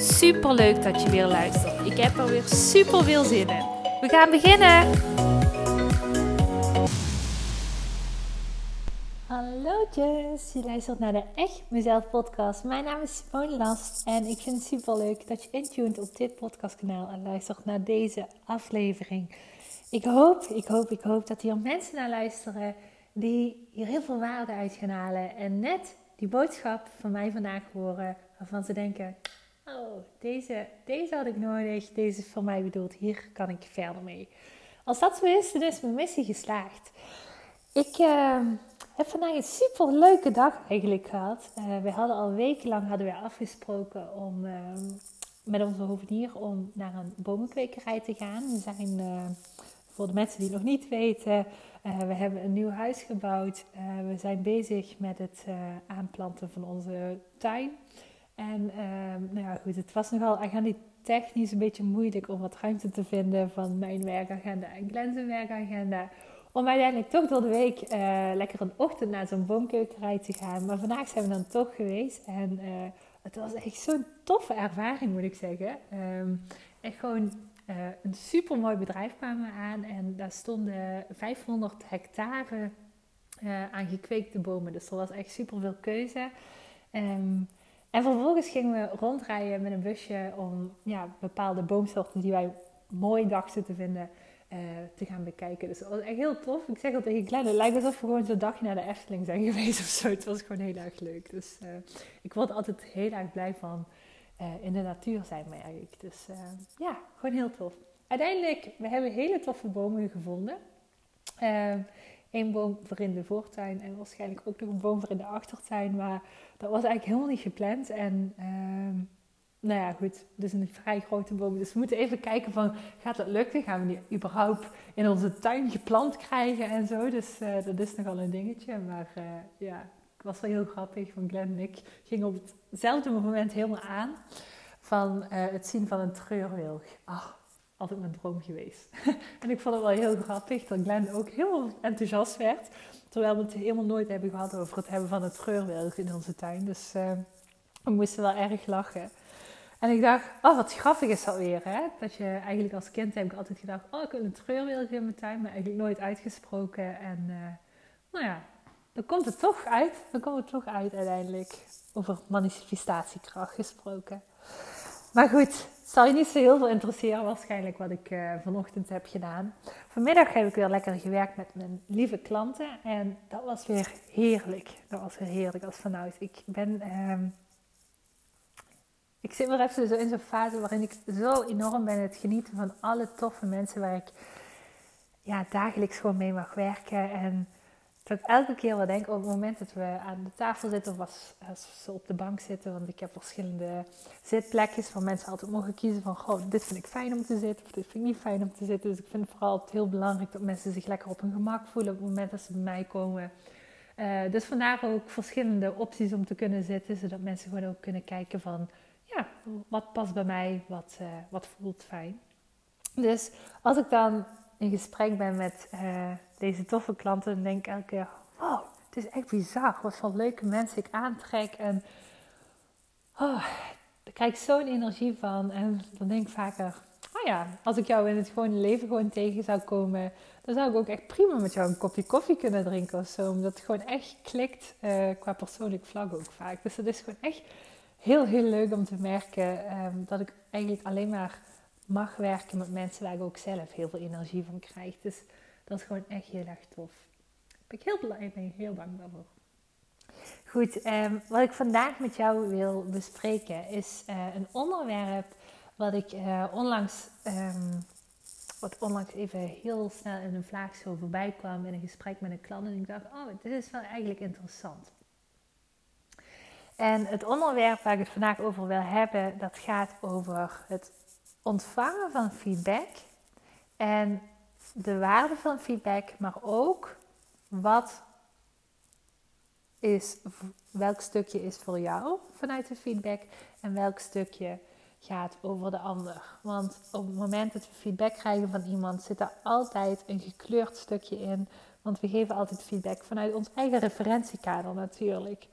Super leuk dat je weer luistert. Ik heb er weer super veel zin in. We gaan beginnen. Hallootjes, je luistert naar de Echt Mezelf podcast. Mijn naam is Simone Last en ik vind het super leuk dat je intuned op dit podcastkanaal en luistert naar deze aflevering. Ik hoop, ik hoop, ik hoop dat hier mensen naar luisteren die hier heel veel waarde uit gaan halen en net die boodschap van mij vandaag horen waarvan ze denken, oh, deze, deze had ik nodig, deze is voor mij bedoeld, hier kan ik verder mee. Als dat zo is, is mijn missie geslaagd. Ik uh, heb vandaag een super leuke dag eigenlijk gehad. Uh, we hadden al wekenlang hadden we afgesproken om uh, met onze hovenier om naar een bomenkwekerij te gaan. We zijn, eh, voor de mensen die nog niet weten, we hebben een nieuw huis gebouwd. we zijn bezig met het aanplanten van onze tuin. En ehm, nou ja, goed, het was nogal technisch een beetje moeilijk om wat ruimte te vinden van mijn werkagenda en Glenn's werkagenda. Om uiteindelijk toch door de week uh, lekker een ochtend naar zo'n boomkeukerij te gaan. Maar vandaag zijn we dan toch geweest. En uh, het was echt zo'n toffe ervaring, moet ik zeggen. Um, echt gewoon uh, een super mooi bedrijf kwamen we aan. En daar stonden 500 hectare aan gekweekte bomen. Dus er was echt super veel keuze. Um, en vervolgens gingen we rondrijden met een busje om ja, bepaalde boomsoorten die wij mooi dachten te vinden, uh, te gaan bekijken. Dus dat was echt heel tof. Ik zeg al tegen Glenn, het lijkt alsof we gewoon zo'n dagje naar de Efteling zijn geweest of zo. Het was gewoon heel erg leuk. Dus uh, ik word altijd heel erg blij van uh, in de natuur zijn, merk ik. Dus ja, gewoon heel tof. Uiteindelijk, we hebben hele toffe bomen gevonden. Eén boom voor in de voortuin en waarschijnlijk ook nog een boom voor in de achtertuin. Maar dat was eigenlijk helemaal niet gepland. En uh, nou ja, goed, dus een vrij grote boom. Dus we moeten even kijken van, gaat dat lukken? Gaan we die überhaupt in onze tuin geplant krijgen en zo? Dus uh, dat is nogal een dingetje. Maar uh, ja, het was wel heel grappig van Glenn en ik gingen op hetzelfde moment helemaal aan van uh, het zien van een treurwilg. Ach, altijd mijn droom geweest. en ik vond het wel heel grappig dat Glenn ook heel enthousiast werd. Terwijl we het helemaal nooit hebben gehad over het hebben van het treurwilg in onze tuin. Dus uh, we moesten wel erg lachen. En ik dacht, oh wat grappig is dat weer. Hè? Dat je eigenlijk als kind heb ik altijd gedacht, oh ik wil een treurwilg in mijn tuin. Maar eigenlijk nooit uitgesproken. En uh, nou ja, dan komt het toch uit. Dan komt het toch uit uiteindelijk. Over manifestatiekracht gesproken. Maar goed, zal je niet zo heel veel interesseren waarschijnlijk wat ik uh, vanochtend heb gedaan. Vanmiddag heb ik weer lekker gewerkt met mijn lieve klanten en dat was weer heerlijk. Dat was weer heerlijk als vanuit. Ik ben... Uh, ik zit weer even in zo'n fase waarin ik zo enorm ben het genieten van alle toffe mensen waar ik ja, dagelijks gewoon mee mag werken. En dat elke keer wel denk op het moment dat we aan de tafel zitten of als, ze op de bank zitten. Want ik heb verschillende zitplekjes waar mensen altijd mogen kiezen van goh, dit vind ik fijn om te zitten of dit vind ik niet fijn om te zitten. Dus ik vind het vooral heel belangrijk dat mensen zich lekker op hun gemak voelen op het moment dat ze bij mij komen. Uh, dus vandaar ook verschillende opties om te kunnen zitten, zodat mensen gewoon ook kunnen kijken van ja, wat past bij mij, wat, uh, wat voelt fijn. Dus als ik dan in gesprek ben met uh, deze toffe klanten, denk elke keer: wow, het is echt bizar wat voor leuke mensen ik aantrek. En oh, daar krijg ik zo'n energie van. En dan denk ik vaker: oh ja, als ik jou in het gewone leven gewoon tegen zou komen, dan zou ik ook echt prima met jou een kopje koffie kunnen drinken of zo. Omdat het gewoon echt klikt uh, qua persoonlijk vlak ook vaak. Dus dat is gewoon echt heel, heel leuk om te merken um, dat ik eigenlijk alleen maar mag werken met mensen waar ik ook zelf heel veel energie van krijg. Dus dat is gewoon echt heel erg tof. Daar ben ik heel blij mee, heel dankbaar voor. Goed, um, wat ik vandaag met jou wil bespreken is uh, een onderwerp wat ik uh, onlangs, um, wat onlangs even heel snel in een vlaag zo voorbij kwam in een gesprek met een klant. En ik dacht, oh, dit is wel eigenlijk interessant. En het onderwerp waar ik het vandaag over wil hebben, dat gaat over het ontvangen van feedback en de waarde van feedback, maar ook wat is, welk stukje is voor jou vanuit de feedback en welk stukje gaat over de ander. Want op het moment dat we feedback krijgen van iemand, zit er altijd een gekleurd stukje in. Want we geven altijd feedback vanuit ons eigen referentiekader natuurlijk.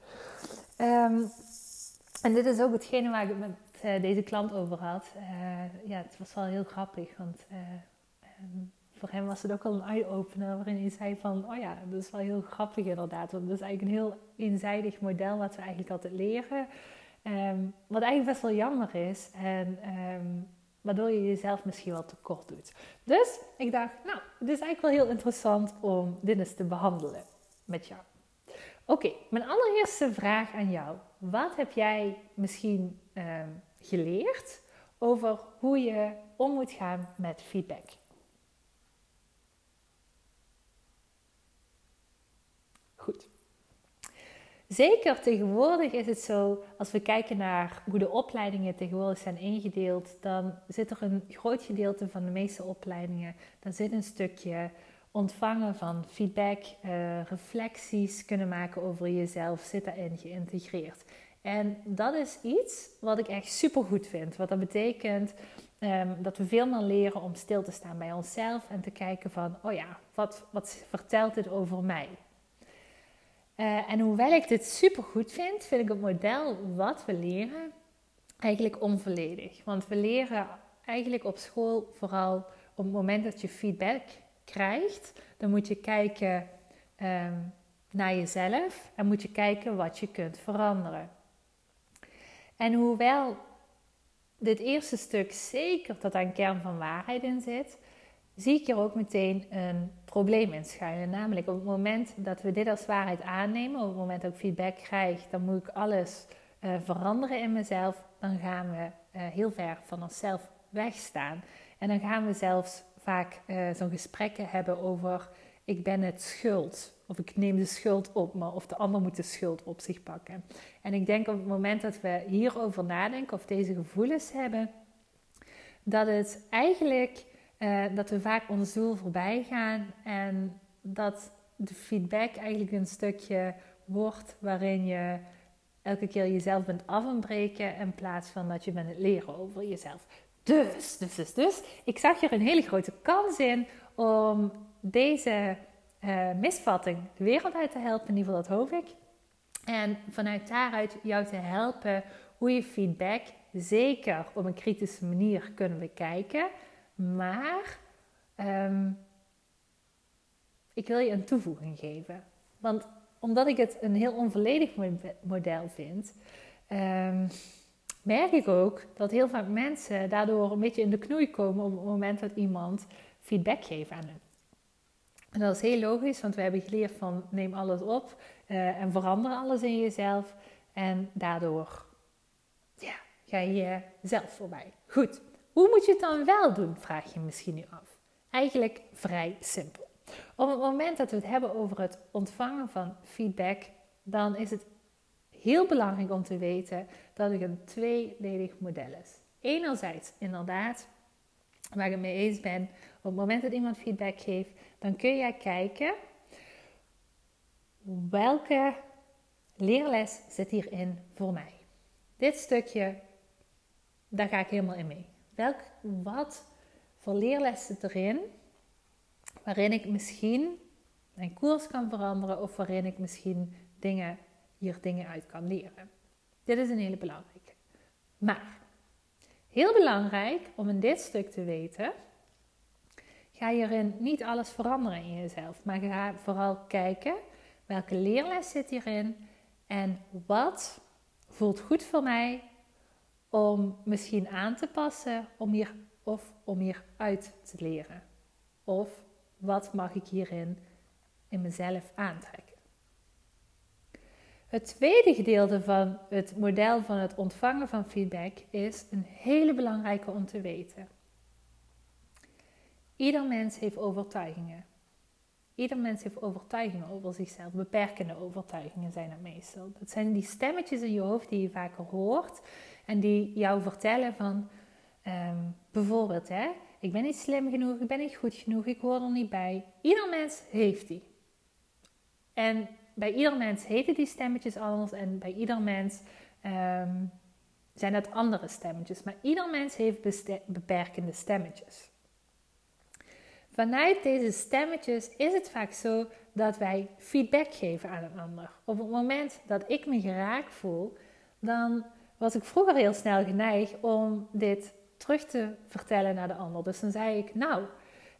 Ehm, en dit is ook hetgene waar ik het met uh, deze klant over had. Uh, ja, het was wel heel grappig, want uh, um, voor hem was het ook al een eye-opener waarin hij zei van, oh ja, dat is wel heel grappig inderdaad. Want dat is eigenlijk een heel eenzijdig model wat we eigenlijk altijd leren. Um, wat eigenlijk best wel jammer is en um, waardoor je jezelf misschien wel tekort doet. Dus ik dacht, nou, het is eigenlijk wel heel interessant om dit eens te behandelen met jou. Oké, mijn allereerste vraag aan jou. Wat heb jij misschien um, geleerd over hoe je om moet gaan met feedback? Goed. Zeker tegenwoordig is het zo, als we kijken naar hoe de opleidingen tegenwoordig zijn ingedeeld, dan zit er een groot gedeelte van de meeste opleidingen, dan zit een stukje ontvangen van feedback, uh, reflecties kunnen maken over jezelf, zit daarin geïntegreerd. En dat is iets wat ik echt super goed vind. Wat dat betekent um, dat we veel meer leren om stil te staan bij onszelf en te kijken van, oh ja, wat, wat vertelt dit over mij? Uh, en hoewel ik dit super goed vind, vind ik het model wat we leren eigenlijk onvolledig. Want we leren eigenlijk op school vooral op het moment dat je feedback krijgt, dan moet je kijken um, naar jezelf en moet je kijken wat je kunt veranderen. En hoewel dit eerste stuk zeker daar een kern van waarheid in zit, zie ik hier ook meteen een probleem in schuilen. Namelijk op het moment dat we dit als waarheid aannemen, op het moment dat ik feedback krijg, dan moet ik alles uh, veranderen in mezelf. Dan gaan we uh, heel ver van onszelf wegstaan. En dan gaan we zelfs vaak uh, zo'n gesprekken hebben over ik ben het schuld. Of ik neem de schuld op me, of de ander moet de schuld op zich pakken. En ik denk op het moment dat we hierover nadenken of deze gevoelens hebben, dat het eigenlijk uh, dat we vaak ons doel voorbij gaan en dat de feedback eigenlijk een stukje wordt waarin je elke keer jezelf bent af en breken in plaats van dat je bent het leren over jezelf. Dus, dus, dus, dus, ik zag hier een hele grote kans in om deze uh, misvatting de wereld uit te helpen. In ieder geval, dat hoop ik. En vanuit daaruit jou te helpen hoe je feedback zeker op een kritische manier kunnen bekijken. Maar um, ik wil je een toevoeging geven. Want omdat ik het een heel onvolledig model vind, um, merk ik ook dat heel vaak mensen daardoor een beetje in de knoei komen op het moment dat iemand feedback geeft aan hen. En dat is heel logisch, want we hebben geleerd van neem alles op uh, en verander alles in jezelf. En daardoor ja, ga je jezelf voorbij. Goed, hoe moet je het dan wel doen, vraag je misschien nu af. Eigenlijk vrij simpel. Op het moment dat we het hebben over het ontvangen van feedback, dan is het heel belangrijk om te weten dat het een tweeledig model is. Enerzijds, inderdaad, waar ik mee eens ben, op het moment dat iemand feedback geeft, dan kun jij kijken welke leerles zit hierin voor mij. Dit stukje, daar ga ik helemaal in mee. Welk, wat voor leerles zit erin waarin ik misschien mijn koers kan veranderen of waarin ik misschien dingen, hier dingen uit kan leren. Dit is een hele belangrijke. Maar, heel belangrijk om in dit stuk te weten, ga hierin niet alles veranderen in jezelf, maar ga vooral kijken welke leerles zit hierin en wat voelt goed voor mij om misschien aan te passen om hier, of om hier uit te leren. Of wat mag ik hierin in mezelf aantrekken. Het tweede gedeelte van het model van het ontvangen van feedback is een hele belangrijke om te weten. Ieder mens heeft overtuigingen. Ieder mens heeft overtuigingen over zichzelf. Beperkende overtuigingen zijn dat meestal. Dat zijn die stemmetjes in je hoofd die je vaker hoort. En die jou vertellen van... Ehm, bijvoorbeeld, hè, ik ben niet slim genoeg, ik ben niet goed genoeg, ik hoor er niet bij. Ieder mens heeft die. En bij ieder mens heten die stemmetjes anders. En bij ieder mens ehm, zijn dat andere stemmetjes. Maar ieder mens heeft beperkende stemmetjes. Vanuit deze stemmetjes is het vaak zo dat wij feedback geven aan een ander. Op het moment dat ik me geraakt voel, dan was ik vroeger heel snel geneigd om dit terug te vertellen naar de ander. Dus dan zei ik, nou,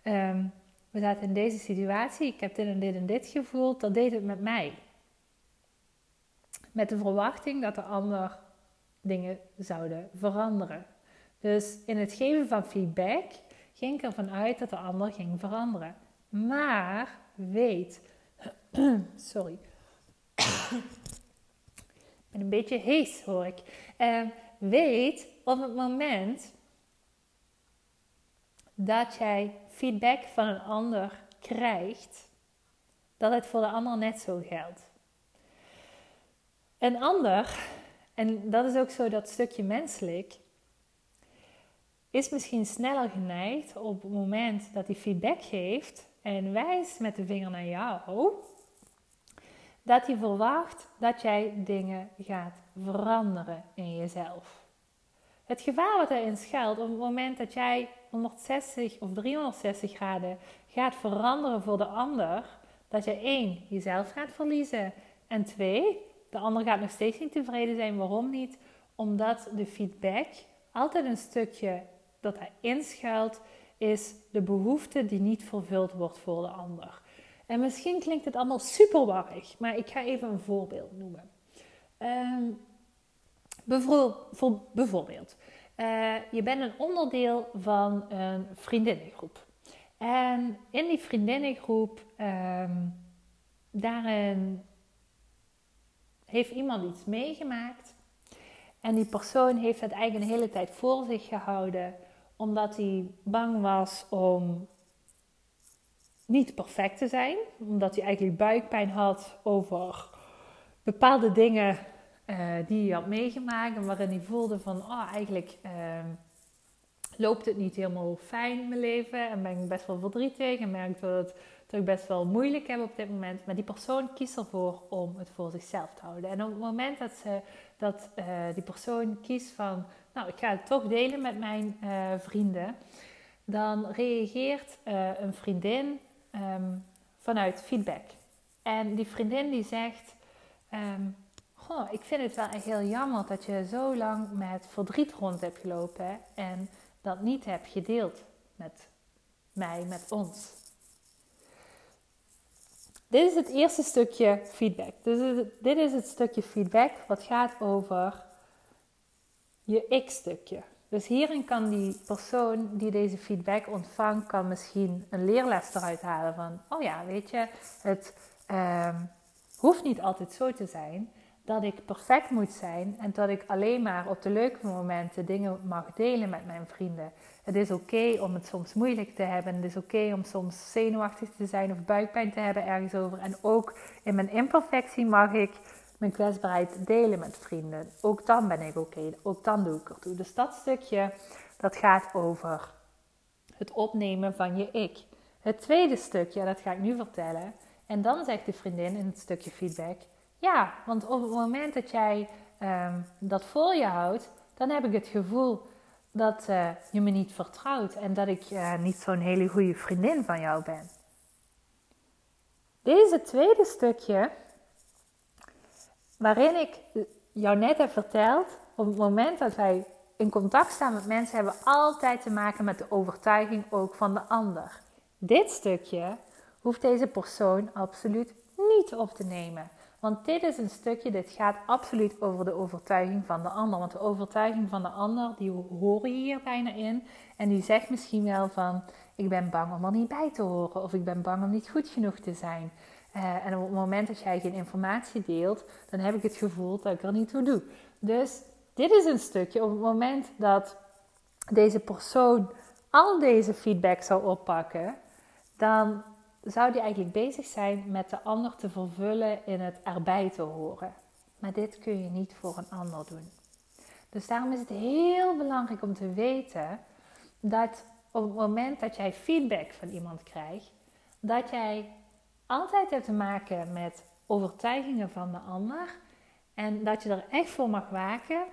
ehm, we zaten in deze situatie, ik heb dit en dit en dit gevoeld, dat deed het met mij. Met de verwachting dat de ander dingen zouden veranderen. Dus in het geven van feedback ging ik ervan uit dat de ander ging veranderen. Maar weet, sorry, ik ben een beetje hees hoor ik. Uh, weet op het moment dat jij feedback van een ander krijgt, dat het voor de ander net zo geldt. Een ander, en dat is ook zo dat stukje menselijk, is misschien sneller geneigd op het moment dat hij feedback geeft en wijst met de vinger naar jou, dat hij verwacht dat jij dingen gaat veranderen in jezelf. Het gevaar wat erin schuilt op het moment dat jij 160 of 360 graden gaat veranderen voor de ander, dat je één, jezelf gaat verliezen en twee, de ander gaat nog steeds niet tevreden zijn. Waarom niet? Omdat de feedback altijd een stukje dat hij inschuilt, is de behoefte die niet vervuld wordt voor de ander. En misschien klinkt het allemaal super warrig, maar ik ga even een voorbeeld noemen. Um, bijvoorbeeld, uh, je bent een onderdeel van een vriendinnengroep. En in die vriendinnengroep, um, daarin heeft iemand iets meegemaakt. En die persoon heeft het eigenlijk een hele tijd voor zich gehouden, omdat hij bang was om niet perfect te zijn. Omdat hij eigenlijk buikpijn had over bepaalde dingen uh, die hij had meegemaakt. En waarin hij voelde van, oh eigenlijk uh, loopt het niet helemaal fijn in mijn leven. En ben ik best wel verdrietig en merk dat, het, dat ik best wel moeilijk heb op dit moment. Maar die persoon kiest ervoor om het voor zichzelf te houden. En op het moment dat, ze, dat uh, die persoon kiest van, nou ik ga het toch delen met mijn uh, vrienden. Dan reageert een vriendin um, vanuit feedback. En die vriendin die zegt... Um, Goh, ik vind het wel echt heel jammer dat je zo lang met verdriet rond hebt gelopen en dat niet hebt gedeeld met mij, met ons. Dit is het eerste stukje feedback. Dus dit is het stukje feedback wat gaat over je ik-stukje. Dus hierin kan die persoon die deze feedback ontvangt, kan misschien een leerles eruit halen van, oh ja, weet je, het uh, hoeft niet altijd zo te zijn dat ik perfect moet zijn en dat ik alleen maar op de leuke momenten dingen mag delen met mijn vrienden. Het is oké om het soms moeilijk te hebben. Het is oké om soms zenuwachtig te zijn of buikpijn te hebben ergens over. En ook in mijn imperfectie mag ik mijn kwetsbaarheid delen met vrienden. Ook dan ben ik oké. Ook dan doe ik ertoe. Dus dat stukje, dat gaat over het opnemen van je ik. Het tweede stukje, dat ga ik nu vertellen. En dan zegt de vriendin in het stukje feedback ja, want op het moment dat jij um, dat voor je houdt, dan heb ik het gevoel dat uh, je me niet vertrouwt en dat ik uh, niet zo'n hele goede vriendin van jou ben. Deze tweede stukje, waarin ik jou net heb verteld, op het moment dat wij in contact staan met mensen, hebben we altijd te maken met de overtuiging ook van de ander. Dit stukje hoeft deze persoon absoluut niet op te nemen. Want dit is een stukje, dit gaat absoluut over de overtuiging van de ander. Want de overtuiging van de ander, die hoor je hier bijna in. En die zegt misschien wel van, ik ben bang om er niet bij te horen. Of ik ben bang om niet goed genoeg te zijn. Uh, en op het moment dat jij geen informatie deelt, dan heb ik het gevoel dat ik er niet toe doe. Dus dit is een stukje, op het moment dat deze persoon al deze feedback zou oppakken, dan zou die eigenlijk bezig zijn met de ander te vervullen in het erbij te horen. Maar dit kun je niet voor een ander doen. Dus daarom is het heel belangrijk om te weten dat op het moment dat jij feedback van iemand krijgt, dat jij altijd hebt te maken met overtuigingen van de ander en dat je er echt voor mag waken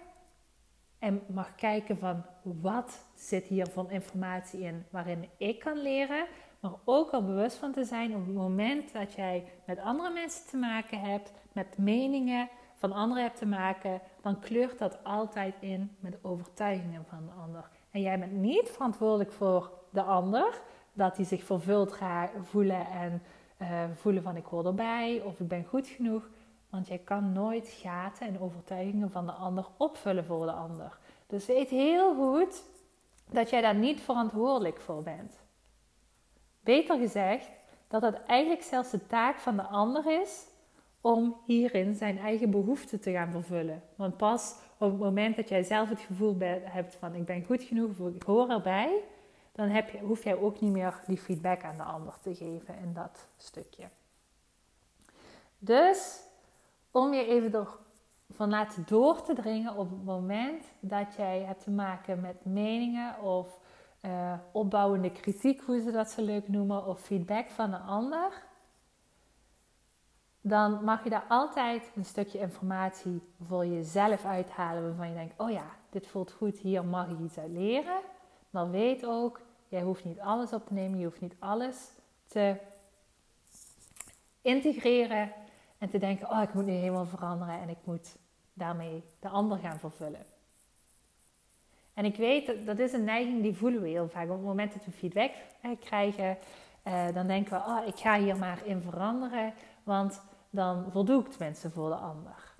en mag kijken van wat zit hier van informatie in waarin ik kan leren, maar ook al bewust van te zijn op het moment dat jij met andere mensen te maken hebt, met meningen van anderen hebt te maken, dan kleurt dat altijd in met overtuigingen van de ander. En jij bent niet verantwoordelijk voor de ander, dat hij zich vervuld gaat voelen en uh, voelen van ik hoor erbij of ik ben goed genoeg. Want jij kan nooit gaten en overtuigingen van de ander opvullen voor de ander. Dus weet heel goed dat jij daar niet verantwoordelijk voor bent. Beter gezegd, dat het eigenlijk zelfs de taak van de ander is om hierin zijn eigen behoeften te gaan vervullen. Want pas op het moment dat jij zelf het gevoel hebt van ik ben goed genoeg ik hoor erbij, dan heb je, hoef jij ook niet meer die feedback aan de ander te geven in dat stukje. Dus om je even ervan laten door te dringen op het moment dat jij hebt te maken met meningen of uh, opbouwende kritiek, hoe ze dat zo leuk noemen, of feedback van een ander, dan mag je daar altijd een stukje informatie voor jezelf uithalen waarvan je denkt, oh ja, dit voelt goed, hier mag ik iets uit leren. Maar weet ook, jij hoeft niet alles op te nemen, je hoeft niet alles te integreren en te denken, oh ik moet nu helemaal veranderen en ik moet daarmee de ander gaan vervullen. En ik weet, dat, is een neiging die voelen we heel vaak. Op het moment dat we feedback eh, krijgen, eh, dan denken we, oh ik ga hier maar in veranderen, want dan voldoe ik mensen voor de ander.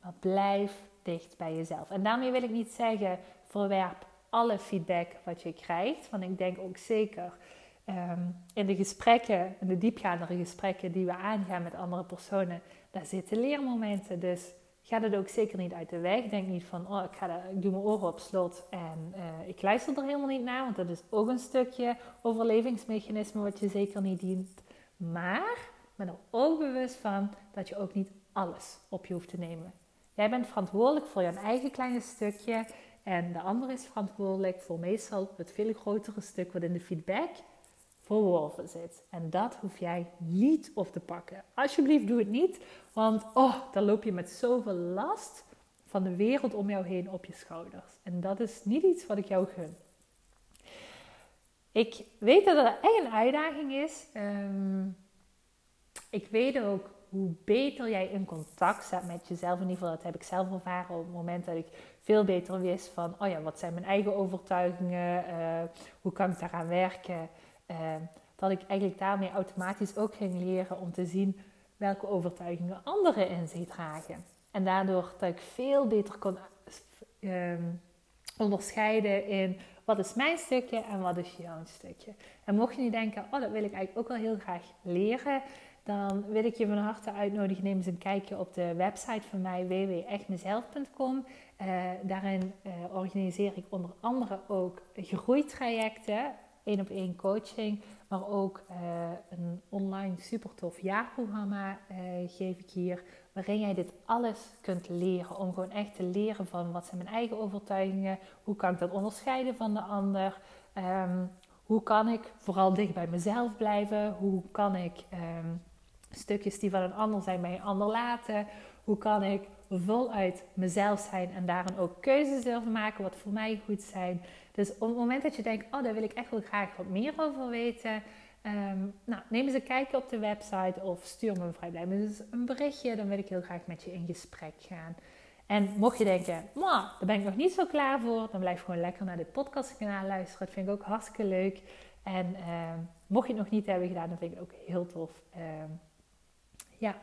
Maar blijf dicht bij jezelf. En daarmee wil ik niet zeggen, verwerp alle feedback wat je krijgt. Want ik denk ook zeker ehm, in de gesprekken, in de diepgaandere gesprekken die we aangaan met andere personen, daar zitten leermomenten. Dus ga dat ook zeker niet uit de weg. Denk niet van, oh, ik, ga ik doe mijn oren op slot en uh, ik luister er helemaal niet naar. Want dat is ook een stukje overlevingsmechanisme wat je zeker niet dient. Maar ben er ook bewust van dat je ook niet alles op je hoeft te nemen. Jij bent verantwoordelijk voor je eigen kleine stukje. En de ander is verantwoordelijk voor meestal het veel grotere stuk wat in de feedback verworven zit. En dat hoef jij niet op te pakken. Alsjeblieft, doe het niet. Want oh, dan loop je met zoveel last van de wereld om jou heen op je schouders. En dat is niet iets wat ik jou gun. Ik weet dat het echt een uitdaging is. Ehm, ik weet ook hoe beter jij in contact staat met jezelf. In ieder geval, dat heb ik zelf ervaren op het moment dat ik veel beter wist van, oh ja, wat zijn mijn eigen overtuigingen? Uh, hoe kan ik daaraan werken? Uh, dat ik eigenlijk daarmee automatisch ook ging leren om te zien welke overtuigingen anderen in zich dragen. En daardoor dat ik veel beter kon uh, onderscheiden in wat is mijn stukje en wat is jouw stukje. En mocht je niet denken, oh dat wil ik eigenlijk ook wel heel graag leren, dan wil ik je van harte uitnodigen. Neem eens een kijkje op de website van mij, www.echtmezelf.com. Uh, daarin uh, organiseer ik onder andere ook groeitrajecten, één op één coaching, maar ook uh, een online super tof jaarprogramma geef ik hier, waarin jij dit alles kunt leren. Om gewoon echt te leren van wat zijn mijn eigen overtuigingen, hoe kan ik dat onderscheiden van de ander, um, hoe kan ik vooral dicht bij mezelf blijven, hoe kan ik um, stukjes die van een ander zijn bij een ander laten? Hoe kan ik voluit mezelf zijn en daarin ook keuzes durven maken wat voor mij goed zijn? Dus op het moment dat je denkt, oh daar wil ik echt wel graag wat meer over weten... Um, nou, neem eens een kijkje op de website of stuur me een vrijblijvend een berichtje. Dan wil ik heel graag met je in gesprek gaan. En mocht je denken, daar ben ik nog niet zo klaar voor, dan blijf gewoon lekker naar dit podcastkanaal luisteren. Dat vind ik ook hartstikke leuk. En uh, mocht je het nog niet hebben gedaan, dan vind ik het ook heel tof. Uh, ja,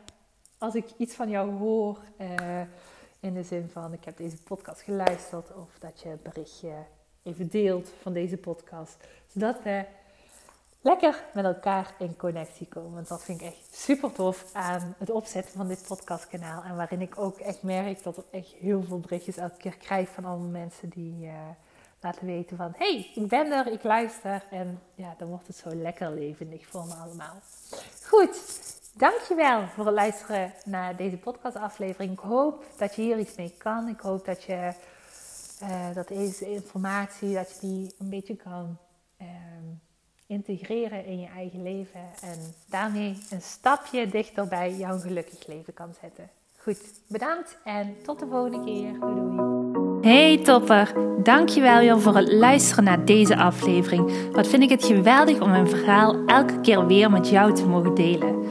als ik iets van jou hoor, uh, in de zin van ik heb deze podcast geluisterd of dat je een berichtje even deelt van deze podcast, zodat we lekker met elkaar in connectie komen. Want dat vind ik echt super tof aan het opzetten van dit podcastkanaal en waarin ik ook echt merk dat ik echt heel veel berichtjes elke keer krijg van allemaal mensen die uh, laten weten van... hey, ik ben er, ik luister. En ja, dan wordt het zo lekker levendig voor me allemaal. Goed, dankjewel voor het luisteren naar deze podcastaflevering. Ik hoop dat je hier iets mee kan. Ik hoop dat je uh, dat deze informatie, dat je die een beetje kan uh, integreren in je eigen leven. En daarmee een stapje dichter bij jouw gelukkig leven kan zetten. Goed, bedankt en tot de volgende keer. Doei doei. Hey topper, dankjewel weer voor het luisteren naar deze aflevering. Wat vind ik het geweldig om mijn verhaal elke keer weer met jou te mogen delen.